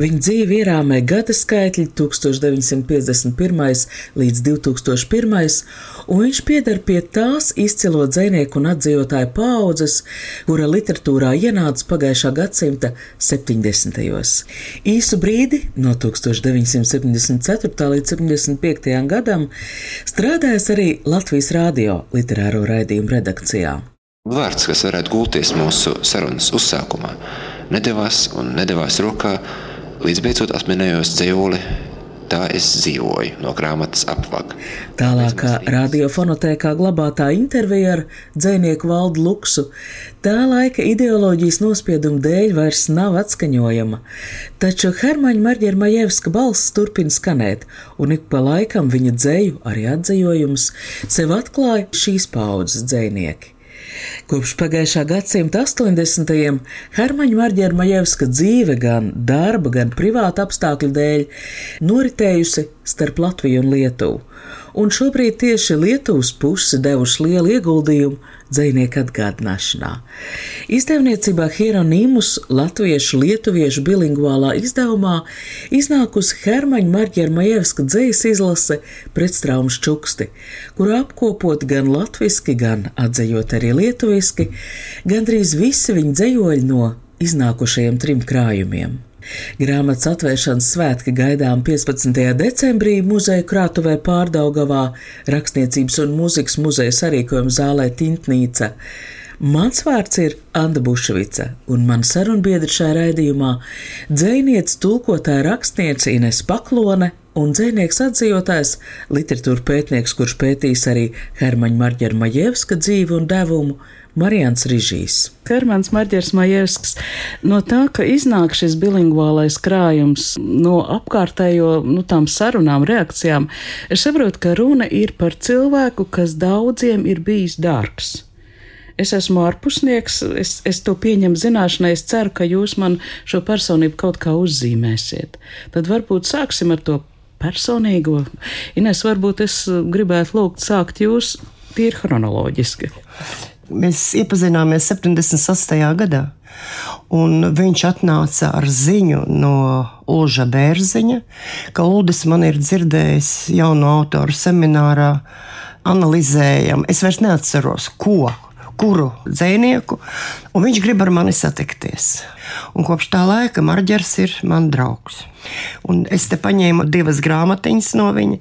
Viņa dzīve ierāmē gada skaitļi 1951. līdz 2001. un viņš pieder pie tās izcilo dzinieku un atdzīvotāju paudzes, kura literatūrā ienāca pagājušā gadsimta 70. Īsu brīdi, no 1974. līdz 75. gadam, strādājis arī Latvijas Rādio literāro raidījumu redakcijā. Vārds, kas varētu gulties mūsu sarunas uzsākumā, nedavās un nedavās rokā, līdz beidzot atminējos dzējoli. Tā es dzīvoju no grāmatas apvaka. Tālākā radiofonotēkā glabātā intervija ar dzinieku valdu Luksu tā laika ideoloģijas nospiedumu dēļ vairs nav atskaņojama, taču Hermaņa Marģera Majevska balss turpina skanēt, un ik pa laikam viņa dzēju, arī atzējojums, sev atklāja šīs paudzes dzēnieki. Kopš pagājušā gadsimta 80. Hermaņa Marģera Majevska dzīve gan darba, gan privāta apstākļu dēļ noritējusi starp Latviju un Lietuvu, un šobrīd tieši Lietuvas puse devuši lielu ieguldījumu dzinieku atgādināšanā. Izdevniecībā Hieronīmus latviešu lietuviešu bilingvālā izdevumā iznākusi Hermaņa Marģera Majevska dzējas izlase pretstraumas čuksti, kuru apkopot gan latviski, gan atzējot arī lietuviski, gandrīz visi viņa dzējoļi no iznākušajiem trim krājumiem. Grāmatas atvēršanas svētki gaidām 15. decembrī muzeja krātuvē Pārdaugavā, Rakstniecības un mūzikas muzeja sarīkojuma zālē Tintnīca. Mans vārds ir Anna Bušvica, un man sarunbiedri šajā raidījumā - dzēniece, tulkotāja rakstniece Ines Paklone un dzēnieks atzītājs, literatūra pētnieks, kurš pētīs arī Hermaņa Marģera Majevska dzīvi un devumu. Marijans Rižīs. Hermans Marģers Majevskis, no tā, ka iznāk šis bilingvālais krājums no apkārtējo, nu, tām sarunām, reakcijām, es saprotu, ka runa ir par cilvēku, kas daudziem ir bijis dārgs. Es esmu ārpusnieks, es, es to pieņemu zināšanai, es ceru, ka jūs man šo personību kaut kā uzzīmēsiet. Tad varbūt sāksim ar to personīgo. Ines, varbūt es gribētu lūgt sākt jūs tīri chronoloģiski. Mēs iepazināmies 78. gadā, un viņš atnāca ar ziņu no Ulža Bērziņa, ka Uldis man ir dzirdējis jaunu autoru seminārā, analizējam. Es vairs neatceros, ko kuru dzinieku, un viņš grib ar mani satikties. Un kopš tā laika Marģers ir mans draugs. Un es te paņēmu divas grāmatiņas no viņa,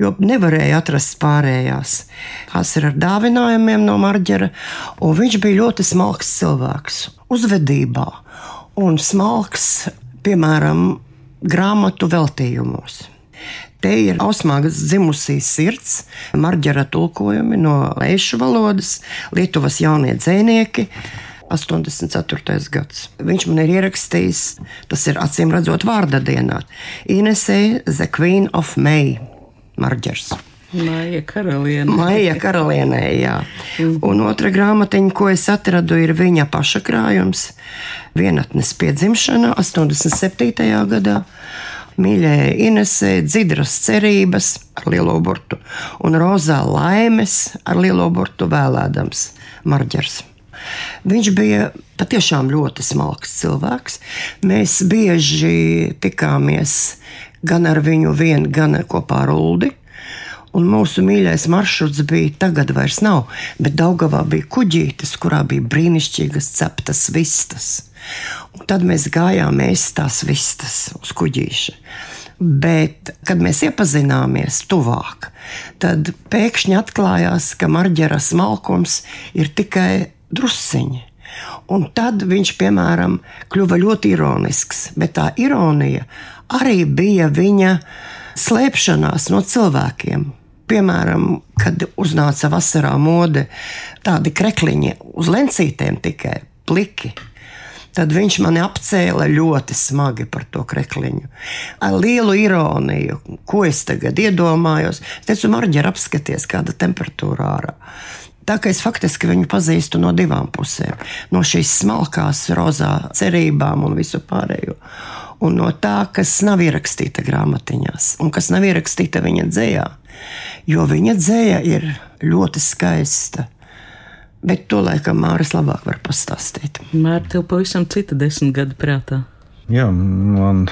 jo nevarēju atrast pārējās. Tās ir ar dāvinājumiem no Marģera, un viņš bija ļoti smalks cilvēks, uzvedībā un smalks, piemēram, grāmatu veltījumos. Te ir ausmāgas dzimusī sirds, marģera tulkojumi no leišu valodas, Lietuvas jaunie dzēnieki. 84. gads. Viņš man ir ierakstījis, tas ir acīm redzot, vārda dienā. Inesē, The Queen of May, Marģers. Maija karalienē. Maija karalienē, jā. Un otra grāmatiņa, ko es atradu, ir viņa paša krājums. Vienatnes piedzimšana 87. gadā mīļai Inesē, Dzidras cerības ar lielo burtu un Rozā laimes ar lielo burtu vēlēdams Marģers. Viņš bija patiešām ļoti smalks cilvēks. Mēs bieži tikāmies gan ar viņu vienu, gan kopā ar Uldi. Un mūsu mīļākais maršruts bija, tagad vairs nav, bet Daugavā bija kuģītis, kurā bija brīnišķīgas ceptas vistas. Un tad mēs gājām ēst tās vistas uz kuģīša. Bet, kad mēs iepazināmies tuvāk, tad pēkšņi atklājās, ka marģera smalkums ir tikai drusciņi. Un tad viņš, piemēram, kļuva ļoti ironisks, bet tā ironija arī bija viņa slēpšanās no cilvēkiem. Piemēram, kad uznāca vasarā mode, tādi krekliņi uz lencītēm tikai pliki Tad viņš mani apcēla ļoti smagi par to krekliņu. Ar lielu ironiju, ko es tagad iedomājos. Es teicu, Marģer, apskaties, kāda temperatūra ārā. Tā kā es faktiski viņu pazīstu no divām pusēm. No šīs smalkās, rozā cerībām un visu pārējo. Un no tā, kas nav ierakstīta grāmatiņās, un kas nav ierakstīta viņa dzējā. Jo viņa dzēja ir ļoti skaista. Bet to laikam Māris labāk var pastāstīt. Mērķis tev pavisam cita desmit gadu prātā. Jā, man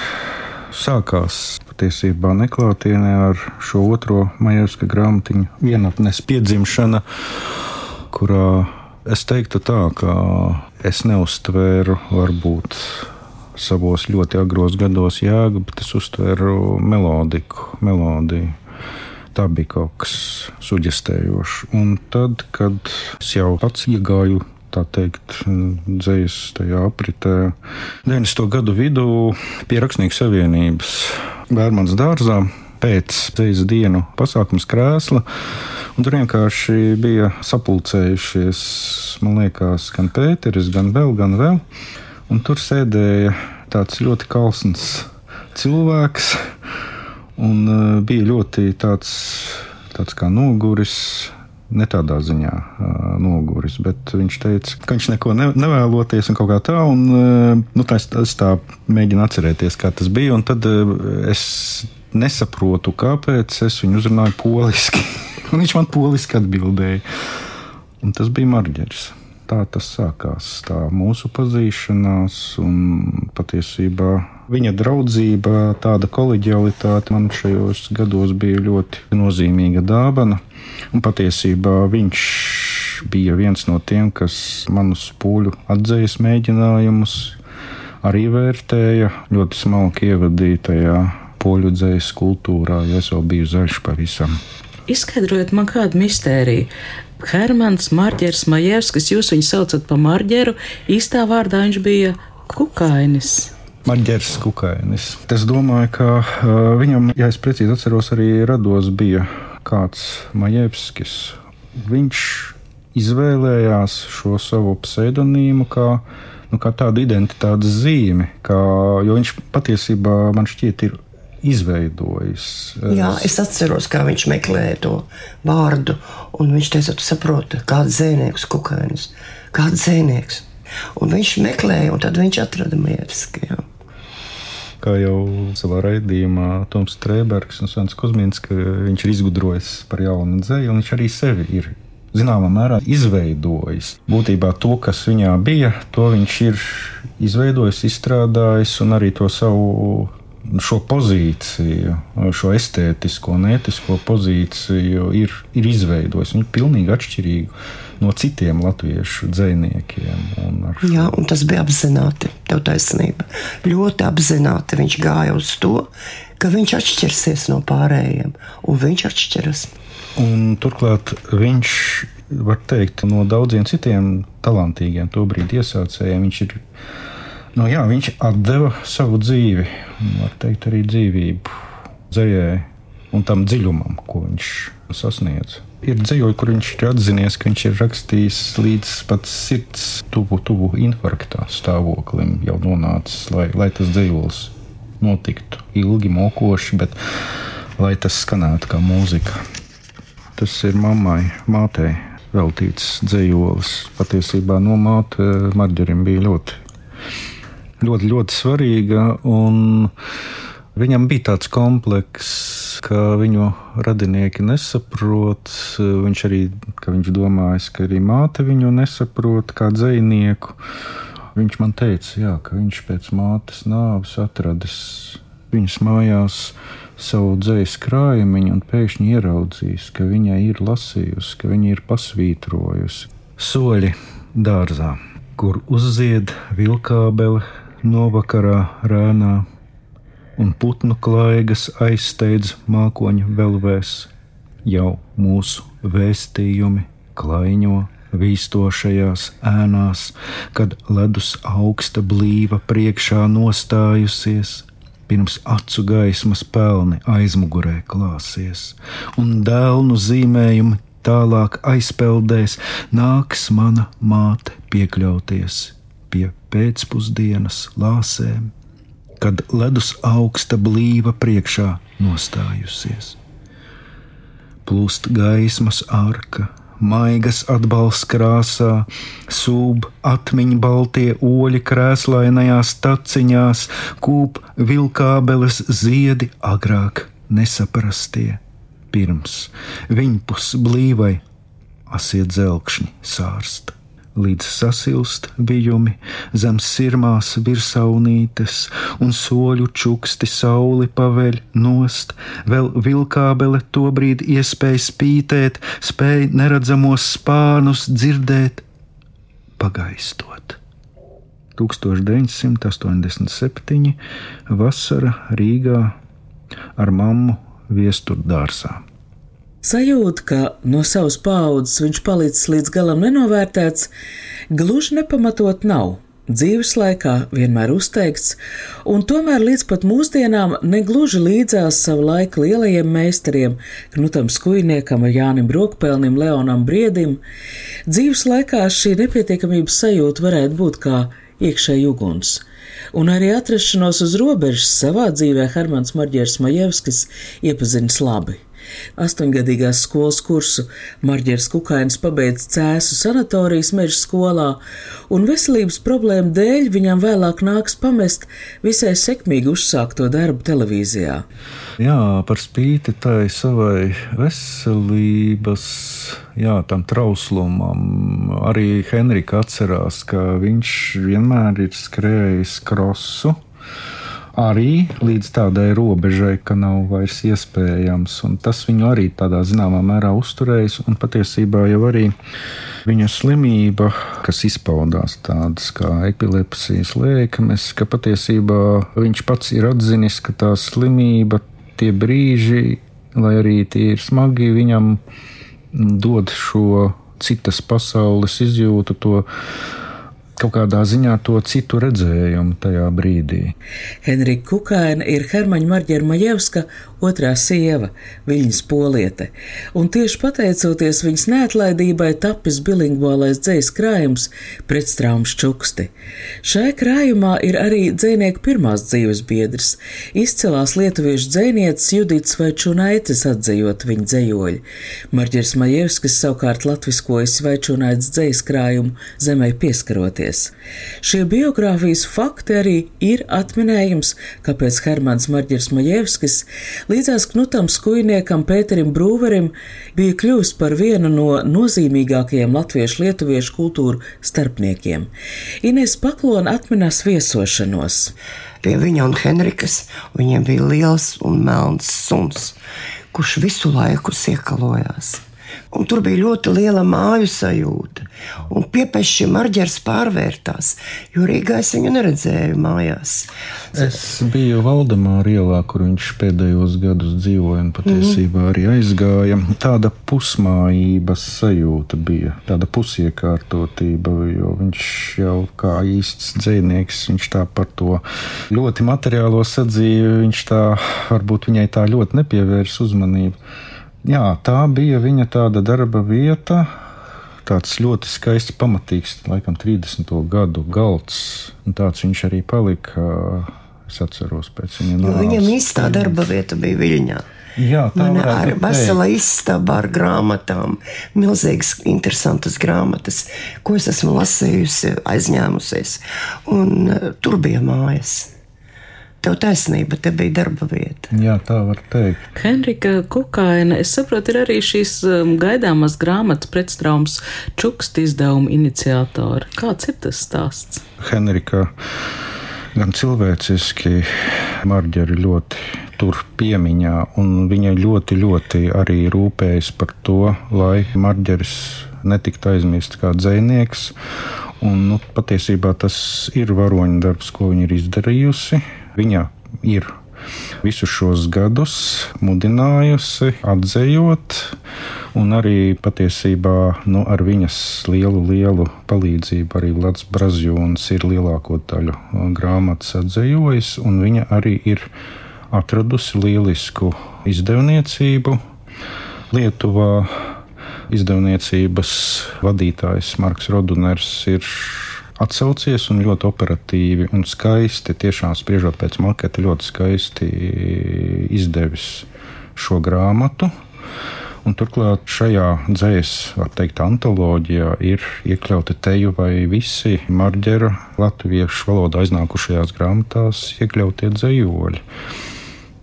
sākās patiesībā neklātienē ar šo otro maģiska grāmatiņu, vienatnes piedzimšana, kurā es teiktu tā, ka es neuztvēru varbūt savos ļoti agros gados jēgu, bet es uztvēru melodiku, melodiju. Tā bija kaut kas suģistējošs. Un tad, kad es jau pats iegāju tā teikt, dzīslis tajā apritē. 90. gadu vidū pie Rakstnieku savienības Vērmans dārzā pēc dzīslas dienu pasākums krēsla. Un tur vienkārši bija sapulcējušies, man liekas, gan Pēteris, gan vēl, gan vēl. Un tur sēdēja tāds ļoti kalns cilvēks, un uh, bija ļoti tāds, tāds kā noguris, ne tādā ziņā uh, noguris, bet viņš teica, ka viņš neko ne, nevēloties un kaut kā tā. Un, uh, nu, tā es, es tā mēģinu atcerēties, kā tas bija. Tad uh, es nesaprotu, kāpēc es viņu uzrunāju poliski. viņš man poliski atbildēja. Un tas bija Marģeris. Tā tas sākās, tā mūsu pazīšanās, un patiesībā viņa draudzība, tāda kolēģialitāte man šajos gados bija ļoti nozīmīga dāvana. Un patiesībā viņš bija viens no tiem, kas manus pūļu atzīves mēģinājumus arī vērtēja. Ļoti smalki ievadīja tajā poļu dzīslas kultūrā, jo es vēl biju zaļš pavisam. Izskaidrojiet man kādu mistēriju. Hermans Marģers Majevskis, jūs viņu saucat par Marģeru, īstā vārdā viņš bija Kukainis. Marģers Kukainis. Es domāju, ka uh, viņam, ja es precīzi atceros, arī rados bija kāds Majevskis. Viņš izvēlējās šo savu pseidonīmu kā, nu, kā tādu identitātes zīmi, kā, jo viņš patiesībā man šķiet ir izveidojis. Jā, es atceros, kā viņš meklēja to vārdu, un viņš teica, tu saproti, kāds zēnieks, kukainis, kāds zēnieks. Un viņš meklēja, un tad viņš atrada Mievski. Jā. Kā jau savā raidījumā Toms Strēbergs un Svens Kusmins, ka viņš ir izgudrojis par jaunu dzēju, un viņš arī sevi ir zināmā mērā izveidojis. Būtībā to, kas viņā bija, to viņš ir izveidojis, izstrādājis un arī to savu šo pozīciju, šo estētisko un ētisko pozīciju ir, ir izveidojis. Viņa ir pilnīgi atšķirīga no citiem latviešu dziniekiem. Šo... Jā, un tas bija apzināti. Tev taisnība. Ļoti apzināti viņš gāja uz to, ka viņš atšķirsies no pārējiem, un viņš atšķiras. Un, turklāt viņš var teikt, no daudziem citiem talantīgiem, tobrīd iesācējiem, viņš ir. Nu, jā, viņš deva savu dzīvi, var teikt, arī dzīvību dzējai un tam dziļumam, ko viņš sasniedz. Ir dzīvoja, kur viņš ir atzinies, ka viņš ir rakstījis līdz pat sirds tuvu, tuvu infarktā stāvoklim, jau nonācis, lai, lai tas dzīvos notiktu ilgi, mokoši, bet lai tas skanētu kā mūzika. Tas ir mammai, mātei veltīts dzīslis. Patiesībā no māte Marģerim bija ļoti, ļoti, ļoti svarīga. Viņam bija tāds komplekss, ka viņu radinieki nesaprot. Viņš arī viņš domājis, ka arī māte viņu nesaprot kā dzinieku. Viņš man teica, jā, ka viņš pēc mātes nāves atradis viņas mājās savu dzīslu krājumu, un pēkšņi ieraudzījis, ka viņai ir lasījusi, ka viņa ir pasvītrojusi soļi dārzā, kur uzzied vilkābele novakarā rēnā, un putnu klaigas aizsteidz mākoņu velvēs, jau mūsu vēstījumi klaiņo vīstošajās ēnās, kad ledus augsta blīva priekšā nostājusies pirms acu gaismas pelni aizmugurē klāsies, un dēlnu zīmējumi tālāk aizpeldēs, nāks mana māte piekļauties pie pēcpusdienas lāsēm, kad ledus augsta blīva priekšā nostājusies. Plūst gaismas arka, maigas atbalsts krāsā, sūb atmiņu baltie oļi krēslainajās taciņās, kūp vilkābeles ziedi agrāk nesaprastie. Pirms viņpus blīvai asie dzelkšņi sārsta līdz sasilst bijumi zem sirmās virsaunītes, un soļu čuksti sauli paveļ nost, vēl vilkābele tobrīd iespēja spītēt, spēj neredzamos spānus dzirdēt, pagaistot. 1987. vasara Rīgā ar mammu viesturdārsā. Sajūta, ka no savas paudzes viņš palicis līdz galam nenovērtēts, gluži nepamatot nav. Dzīves laikā vienmēr uzteikts, un tomēr līdz pat mūsdienām negluži līdzās savu laiku lielajiem meistariem, Knutam Skujniekam, Jānim Brokpelnim, Leonam Briedim, dzīves laikā šī nepietiekamības sajūta varētu būt kā iekšēji uguns. Un arī atrašanos uz robežas savā dzīvē Hermans Marģers Majevskis iepazinis labi. Astoņgadīgās skolas kursu. Marģers Kukainis pabeidz Cēsu sanatorijas meža skolā, un veselības problēmu dēļ viņam vēlāk nāks pamest visai sekmīgi uzsākto darbu televīzijā. Jā, par spīti tai savai veselības, jā, tam trauslumam, arī Henrika atcerās, ka viņš vienmēr ir skrējis krosu arī līdz tādai robežai, ka nav vairs iespējams. Un tas viņu arī tādā zināmā mērā uzturējis, un patiesībā jau arī viņa slimība, kas izpaudās tādas kā epilepsijas lēkmes, ka patiesībā viņš pats ir atzinis, ka tā slimība, tie brīži, lai arī tie ir smagi, viņam dod šo citas pasaules izjūtu, to kaut kādā ziņā to citu redzējumu tajā brīdī. Henrika Kukaina ir Hermaņa Marģera Majevska otrā sieva, Viļņas poliete, un tieši pateicoties viņas neatlaidībai tapis bilingvālais dzējas krājums pretstraumas čuksti. Šai krājumā ir arī dzēnieku pirmās dzīves biedrs, izcelās lietuviešu dzēnietis Judits Vaičunaitis atzējot viņa dzējoļi. Marģers Majevskis savukārt latviskojas Vaičunaitis dzējas krājumu zemē pieskaroties. Šie biogrāfijas fakti arī ir atminējums, kāpēc Hermans Marģers Majevskis līdzās Knutam Skujniekam Pēterim Brūverim bija kļuvis par vienu no nozīmīgākajiem latviešu lietuviešu kultūru starpniekiem. Ines Paklona atminās viesošanos. Pie viņa un Henrikas viņiem bija liels un melns suns, kurš visu laiku siekalojās. Un tur bija ļoti liela māju sajūta. Un piepešķi marģers pārvērtās, jo Rīgā es viņu neredzēju mājās. Es biju Valdemāra ielā, kur viņš pēdējos gadus dzīvoja un patiesībā arī aizgāja. Tāda pusmājības sajūta bija, tāda pusiekārtotība, jo viņš jau kā īsts dzēnieks, viņš tā par to ļoti materiālo sadzīvi, viņš tā varbūt viņai tā ļoti nepievērs uzmanību. Jā, tā bija viņa tāda darba vieta. Tāds ļoti skaists, pamatīgs, laikam, 30. gadu galds. Tāds viņš arī palika. Es atceros pēc viņa nāves. Viņam īstā darba vieta bija Viļņā. Jā, tā varētu ar vesela istaba ar grāmatām, milzīgas, interesantas grāmatas, ko es esmu lasījusi, aizņēmusies. Un uh, tur bija mājas. Tev taisnība, te bija darba vieta. Jā, tā var teikt. Henrika Kukaina, es saprotu, ir arī šīs um, gaidāmās grāmatas pretstraumas čukst izdevuma iniciatori. Kāds ir tas stāsts? Henrika gan cilvēciski marģeri ļoti tur piemiņā, un viņa ļoti, ļoti arī rūpējas par to, lai marģeris netiktu aizmirsts kā dzēnieks. Un, nu, patiesībā tas ir varoņa darbs, ko viņa ir izdarījusi. Viņa ir visus šos gadus mudinājusi, atzējot, un arī patiesībā nu, ar viņas lielu, lielu palīdzību arī Latvijas Brazjūns ir lielāko daļu grāmatas atzējojis, un viņa arī ir atradusi lielisku izdevniecību Lietuvā. Izdevniecības vadītājs Marks Roduners ir atsaucies un ļoti operatīvi un skaisti, tiešām spriežot pēc maketa, ļoti skaisti izdevis šo grāmatu. Un turklāt šajā dzīslu, var teikt, antoloģijā ir iekļauti teju vai visi marģera latviešu valodā aiznākušajās grāmatās iekļautie dzējoļi.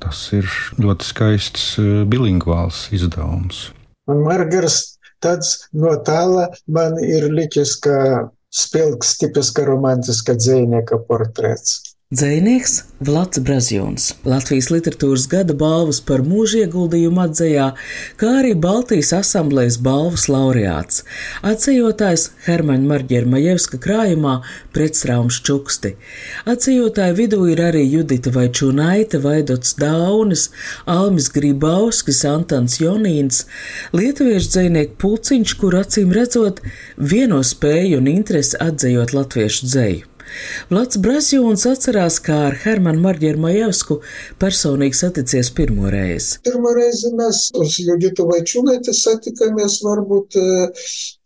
Tas ir ļoti skaists eh, bilingvāls izdevums. Un Margars tāds no tāla man ir liķis, ka спел к Степеско-романтиска Дзейнека портрет. Dzēnieks Vlads Brazjons, Latvijas literatūras gada balvas par mūža ieguldījumu atzējā, kā arī Baltijas asamblējas balvas laureāts, atzējotājs Hermaņa Marģera Majevska krājumā pretstraums čuksti. Atzējotāju vidū ir arī Judita Vaičunaita, Vaidots Daunis, Almis Gribauskis, Antans Jonīns, lietuviešu dzēnieku pulciņš, kur acīm redzot vieno spēju un interesi atzējot latviešu dzēju. Vlads Brasjons atcerās, kā ar Hermanu Marģeru Majevsku personīgi saticies pirmo reizi. Pirmo reizi mēs uz Juditu Vaičūnaiti satikāmies varbūt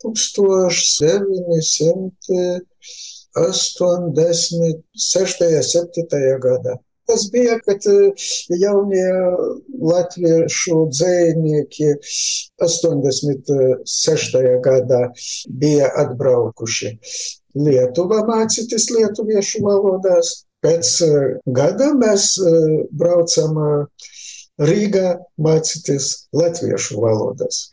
1986. 7. gadā. Tas bija, kad jaunie latviešu dzējnieki 86. gadā bija atbraukuši Lietuvā mācīties lietuviešu valodās. Pēc gada mēs braucam Rīgā mācīties latviešu valodās.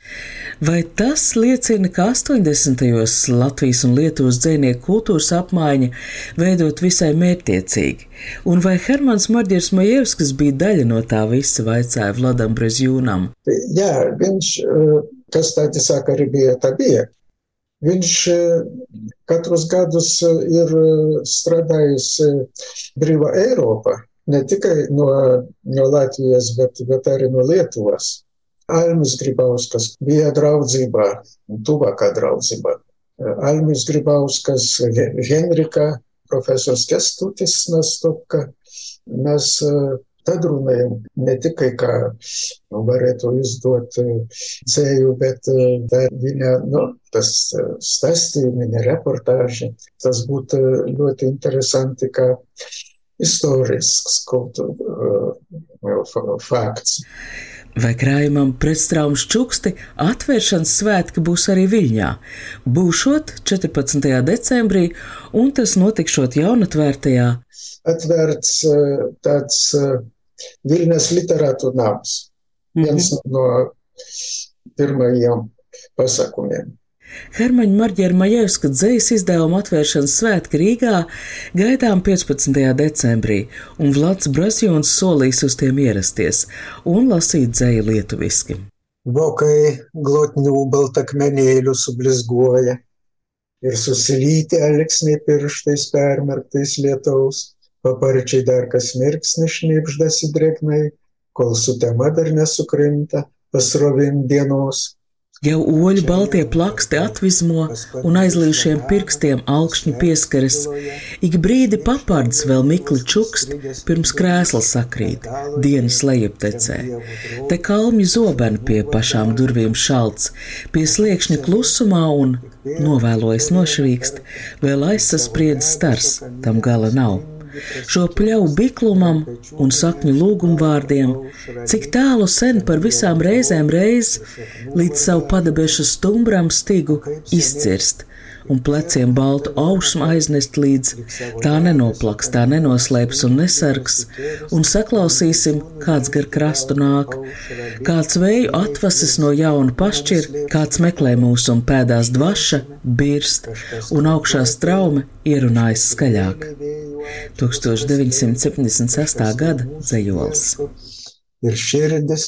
Vai tas liecina, ka 80. gados Latvijas un Lietuvas dzīsnieku kultūras apmaiņa veidot visai mērķiecīgi? Un vai Hermans Marģers Majevskis bija daļa no tā visa, vaicāja Vladam Brezjūnam? Jā, viņš, kas tādi saka, arī bija, tā bija. Viņš katrus gadus ir strādājis Brīvā Eiropa, ne tikai no, no Latvijas, bet, bet arī no Lietuvas. Almis Gribauskas bija draudzībā, tuvākā draudzībā. Almis Gribauskas, Henrika, profesors Kestutis Nastopka. Mēs Tad runājam ne tikai kā nu, varētu izdot dzēju, bet viņa, nu, tas stāstījumi, reportāži, tas būtu ļoti interesanti kā historisks kaut uh, fakts. Vai krājumam pretstraumas čuksti atvēršanas svētki būs arī Viļņā? Būšot 14. decembrī, un tas notikšot jaunatvērtajā. Atvērts tāds Viļņas literātu nams. Mm -hmm. Viens no pirmajiem pasākumiem. Hermaņa Marģera Majevska dzējas izdevuma atvēršanas svētki Rīgā gaidām 15. decembrī, un Vlads Brasjons solīs uz tiem ierasties un lasīt dzēju lietuviski. Vokai glotnių baltakmenėlių sublizguoja ir susilyti alksniai pirštais permerktais lietaus, paparčiai dar kas mirksni šnipždasi drėgnai, kol sutema dar nesukrinta pasrovin dienos Jau oļu baltie plaksti atvizmo un aizlījušiem pirkstiem augšņi pieskaras. Ik brīdi papards vēl mikli čukst, pirms krēsla sakrīt, dienas lejuptecē. Te kalmi zobeni pie pašām durvīm šalts, pie sliekšņa klusumā un, novēlojas nošvīkst, vēl aizsaspriedz stars, tam gala nav šo pļauju biklumam un sakņu lūgumvārdiem, cik tālu sen par visām reizēm reiz līdz savu padabešu stumbram stigu izcirst un pleciem baltu ausmu aiznest līdz tā nenoplaks, tā nenoslēps un nesargs, un saklausīsim, kāds gar krastu nāk, kāds vēju atvases no jauna pašķir, kāds meklē mūsu un pēdās dvaša, birst, un augšā straume ierunājas skaļāk. 1976. gada dzējols. Ir širdis,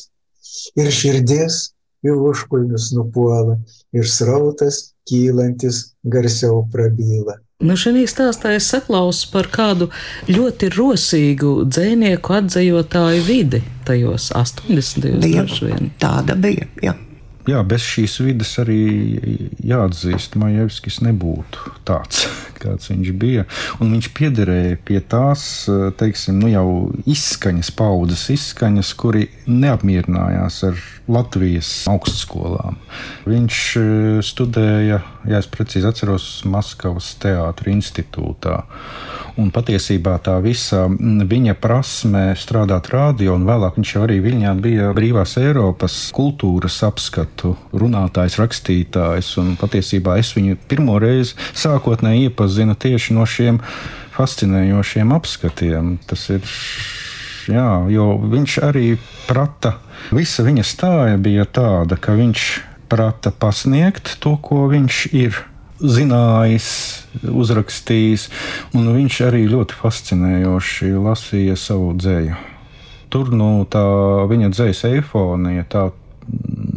ir širdies, jau užkulnius nupuola, ir srautas, kylantis garsiau prabyla. Nu, šī stāstā es saklausu par kādu ļoti rosīgu dzēnieku atzējotāju vidi tajos 80. gados. Tāda bija. Jā. Jā, bez šīs vidas arī jāatzīst, Majevskis nebūtu tāds, kāds viņš bija. Un viņš piederēja pie tās, teiksim, nu jau izskaņas, paudzes izskaņas, kuri neapmierinājās ar Latvijas augstskolām. Viņš e, studēja, ja es precīzi atceros, Maskavas teātris institūtā. Un patiesībā tā visa viņa prasme strādāt radio, un vēlāk viņš arī Viņā bija brīvās Eiropas kultūras apskatu runātājs, rakstītājs. Un patiesībā es viņu pirmo reizi sākotnēji iepazinu tieši no šiem fascinējošiem apskatiem. Tas ir jā, jo viņš arī prata, visa viņa stāja bija tāda, ka viņš prata pasniegt to, ko viņš ir zinājis, uzrakstījis, viņš arī ļoti fascinējoši lasīja savu dzēju. Tur nu, tā viņa dzējas eifonija, tā,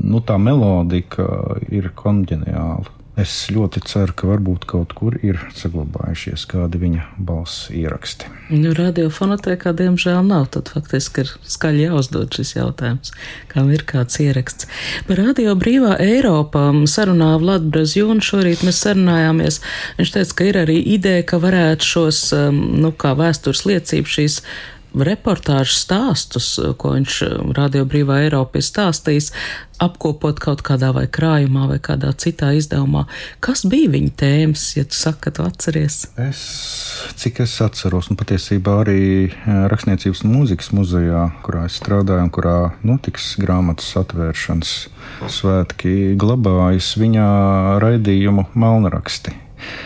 nu, tā melodika ir konģeniāla. Es ļoti ceru, ka varbūt kaut kur ir saglabājušies kādi viņa balss ieraksti. Nu, radiofonotēkā diemžēl nav. Tad faktiski ir skaļi jāuzdod šis jautājums, kam ir kāds ieraksts. Par radio brīvā Eiropā sarunā Vlad Brazjūnu šorīt mēs sarunājāmies. Viņš teica, ka ir arī ideja, ka varētu šos, um, nu, kā vēstures liecību šīs reportāžu stāstus, ko viņš um, Radio Brīvā Eiropa ir stāstījis, apkopot kaut kādā vai krājumā vai kādā citā izdevumā. Kas bija viņa tēmas, ja tu saki, ka tu atceries? Es, cik es atceros, un patiesībā arī eh, Rakstniecības un mūzikas muzejā, kurā es strādāju un kurā notiks grāmatas atvēršanas svētki, glabājas viņa raidījumu malnraksti.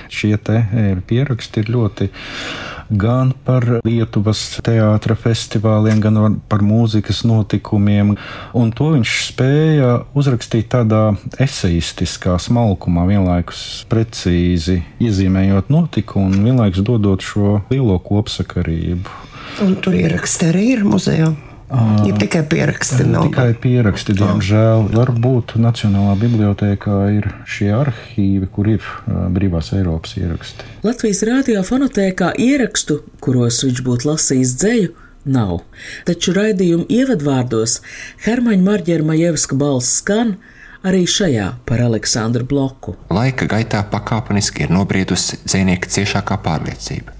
Šie eh, pieraksti ir ļoti gan par Lietuvas teātra festivāliem, gan par mūzikas notikumiem. Un to viņš spēja uzrakstīt tādā eseistiskā smalkumā, vienlaikus precīzi iezīmējot notikumu un vienlaikus dodot šo lielo kopsakarību. Un tur ieraksti arī ir muzejā. Ir tikai pieraksti. Nav. Tikai pieraksti, diemžēl. Varbūt Nacionālā bibliotēkā ir šie arhīvi, kur ir brīvās Eiropas ieraksti. Latvijas radiofonotēkā ierakstu, kuros viņš būtu lasījis dzēju, nav. Taču raidījuma ievadvārdos Hermaņa Marģera Majevska balss skan arī šajā par Aleksandru Bloku. Laika gaitā pakāpeniski ir nobriedusi dzinieka ciešākā pārliecība.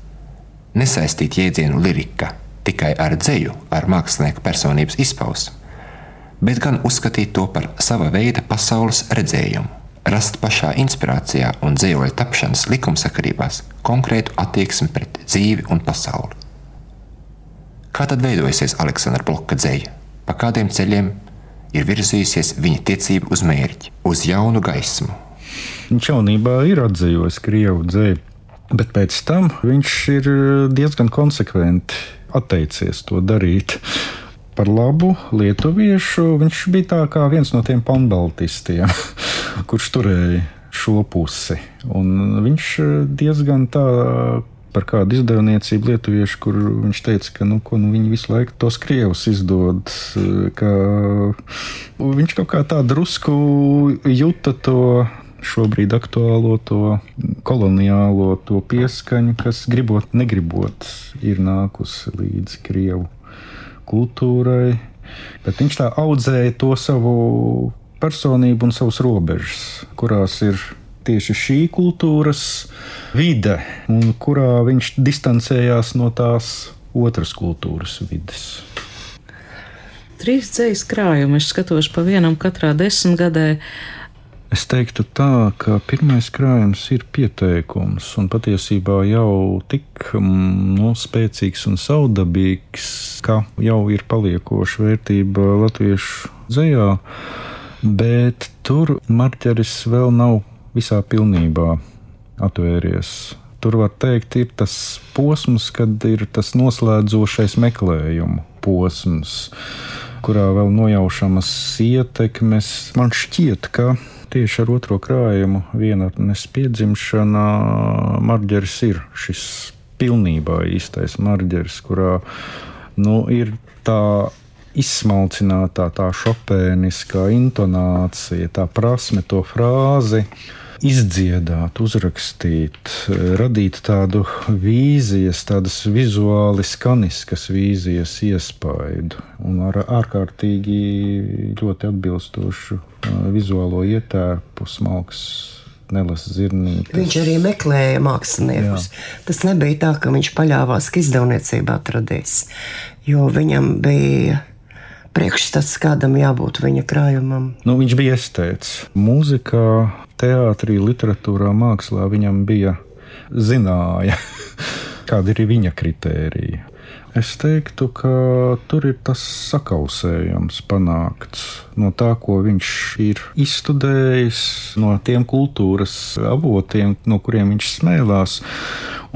Nesaistīt jēdzienu lirika tikai ar dzeju, ar mākslinieka personības izpausmu, bet gan uzskatīt to par sava veida pasaules redzējumu, rast pašā inspirācijā un dzīvoļu tapšanas likumsakarībās konkrētu attieksmi pret dzīvi un pasauli. Kā tad veidojusies Aleksandra Bloka dzēja? Pa kādiem ceļiem ir virzījusies viņa tiecība uz mērķi, uz jaunu gaismu? Viņš jaunībā ir atzījis Krievu dzēju, bet pēc tam viņš ir diezgan konsekventi atteicies to darīt. Par labu lietuviešu viņš bija viens no tiem panbaltistiem, kurš turēja šo pusi. Un viņš diezgan tā par kādu izdevniecību lietuviešu, kur viņš teica, ka nu, ko, nu, viņi visu laiku tos krievus izdod. Viņš kaut kā tā drusku jūta to šobrīd aktuālo to koloniālo to pieskaņu, kas gribot, negribot, ir nākusi līdz Krievu kultūrai. Bet viņš tā audzēja to savu personību un savus robežas, kurās ir tieši šī kultūras vide, un kurā viņš distancējās no tās otras kultūras vides. Trīs dzīslu krājumi, es skatos pa vienam katrā desmitgadē. Es teiktu tā, ka pirmais krājums ir pieteikums, un patiesībā jau tik mm, nu, spēcīgs un saudabīgs, ka jau ir paliekoša vērtība latviešu dzējā, bet tur marķeris vēl nav visā pilnībā atvēries. Tur var teikt, ir tas posms, kad ir tas noslēdzošais meklējumu posms, kurā vēl nojaušamas ietekmes. Man šķiet, ka tieši ar otro krājumu vienatnes piedzimšana marģeris ir šis pilnībā īstais marģeris, kurā nu, ir tā izsmalcinātā, tā šopēniskā intonācija, tā prasme to frāzi izdziedāt, uzrakstīt, radīt tādu vīzijas, tādas vizuāli skaniskas vīzijas iespaidu un ar ārkārtīgi ļoti atbilstošu vizuālo ietērpu, smalks nelasa zirnītes. Viņš arī meklēja māksliniekus. Jā. Tas nebija tā, ka viņš paļāvās, ka izdevniecībā atradīs, jo viņam bija priekšstats, kādam jābūt viņa krājumam. Nu, viņš bija estēts. Mūzikā, teātrī, literatūrā, mākslā viņam bija zināja, kāda ir viņa kritērija. Es teiktu, ka tur ir tas sakausējums panākts no tā, ko viņš ir izstudējis, no tiem kultūras avotiem, no kuriem viņš smēlās.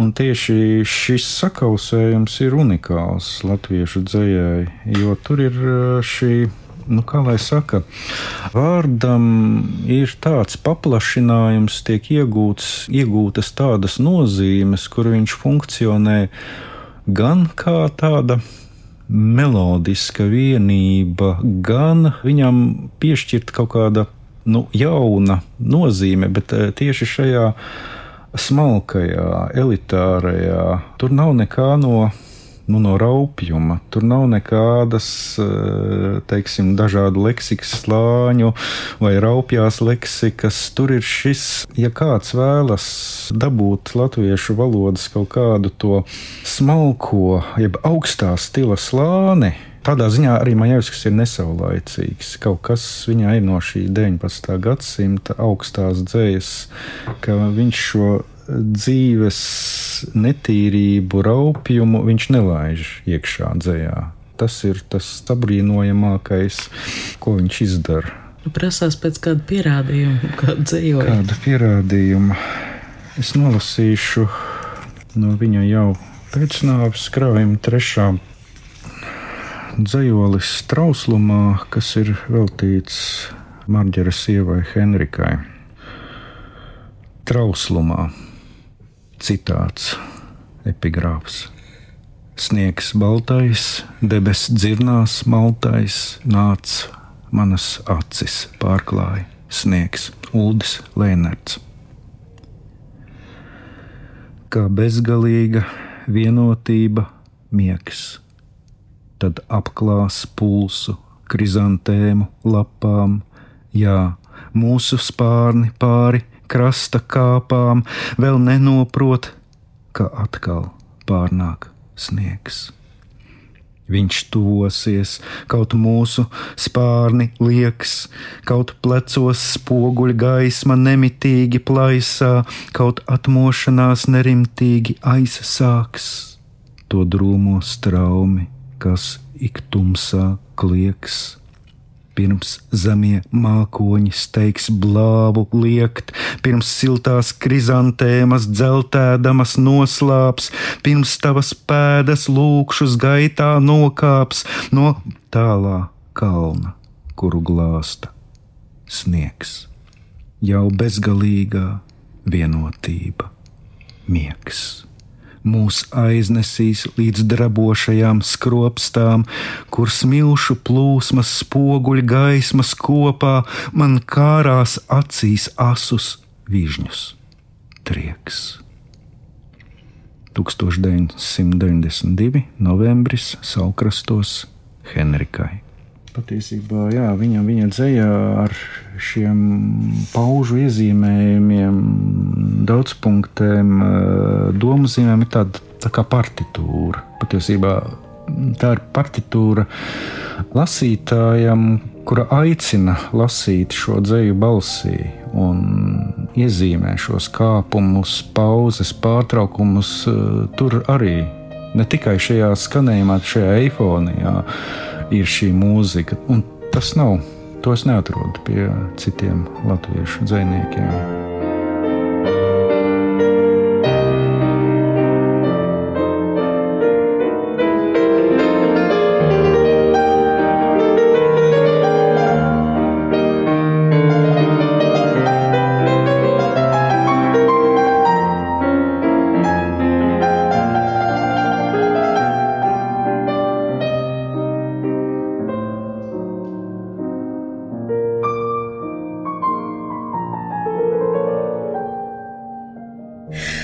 Un tieši šis sakausējums ir unikāls latviešu dzējai, jo tur ir eh, šī nu, kā lai saka, vārdam ir tāds paplašinājums, tiek iegūts, iegūtas tādas nozīmes, kur viņš funkcionē gan kā tāda melodiska vienība, gan viņam piešķirt kaut kāda nu, jauna nozīme, bet eh, tieši šajā smalkajā, elitārajā, tur nav nekā no nu, no raupjuma. Tur nav nekādas, eh, teiksim, dažādu leksikas slāņu vai raupjās leksikas. Tur ir šis, ja kāds vēlas dabūt latviešu valodas kaut kādu to smalko, jeb augstā stila slāni. Tādā ziņā arī Maņēvskis ir nesaulaicīgs. Kaut kas viņā ir no šī 19. gadsimta augstās dzējas, ka viņš šo dzīves netīrību, raupjumu viņš nelaiž iekšā dzējā. Tas ir tas sabrīnojamākais, ko viņš izdara. Nu, prasās pēc kāda pierādījuma, kāda dzējoja. Kāda pierādījuma? Es nolasīšu no viņa jau pēcnāvs krājuma trešā dzējolis trauslumā, kas ir veltīts Marģera sievai Henrikai. Trauslumā citāts, epigrāfs. Sniegs baltais, debes dzirnās maltais, nāc manas acis pārklāja, sniegs Uldis Lēnerts. Kā bezgalīga vienotība miegs, tad apklās pulsu krizantēmu lapām, jā, mūsu spārni pāri krasta kāpām, vēl nenoprot, ka atkal pārnāk sniegs. Viņš tuvosies, kaut mūsu spārni liekas, kaut plecos spoguļa gaisma nemitīgi plaisā, kaut atmošanās nerimtīgi aizsāks to drūmo straumi, kas ik tumsā klieks pirms zemie mākoņi steigs blāvu liekt, pirms siltās krizantēmas dzeltēdamas noslāps, pirms tavas pēdas lūkšus gaitā nokāps no tālā kalna, kuru glāsta sniegs, jau bezgalīgā vienotība, miegs mūs aiznesīs līdz drabošajām skropstām, kur smilšu plūsmas spoguļu gaismas kopā man kārās acīs asus vižņus trieks. 1992. novembris Saukrastos Henrikai. Patiesībā jā, viņa, viņa dzējā ar šiem paužu iezīmējumiem, daudzpunktiem, domu zīmēm ir tāda tā kā partitūra. Patiesībā tā ir partitūra lasītājam, kura aicina lasīt šo dzēju balsī un iezīmē šos kāpumus, pauzes, pārtraukumus. Tur arī ne tikai šajā skanējumā, šajā eifonijā ir šī mūzika. Un tas nav, to es neatrodu pie citiem latviešu dziniekiem.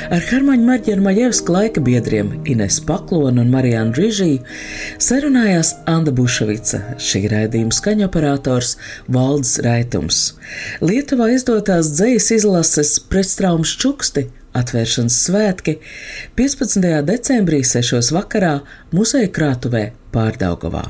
Ar Hermaņu Marģeru Maļevsku laika biedriem Ines Paklonu un Marijānu Rīžiju sarunājās Anda Buševica, šī raidījuma skaņoperators Valdes Raitums. Lietuvā izdotās dzējas izlases pretstraumas čuksti atvēršanas svētki 15. decembrī 6. vakarā muzeja krātuvē Pārdaugavā.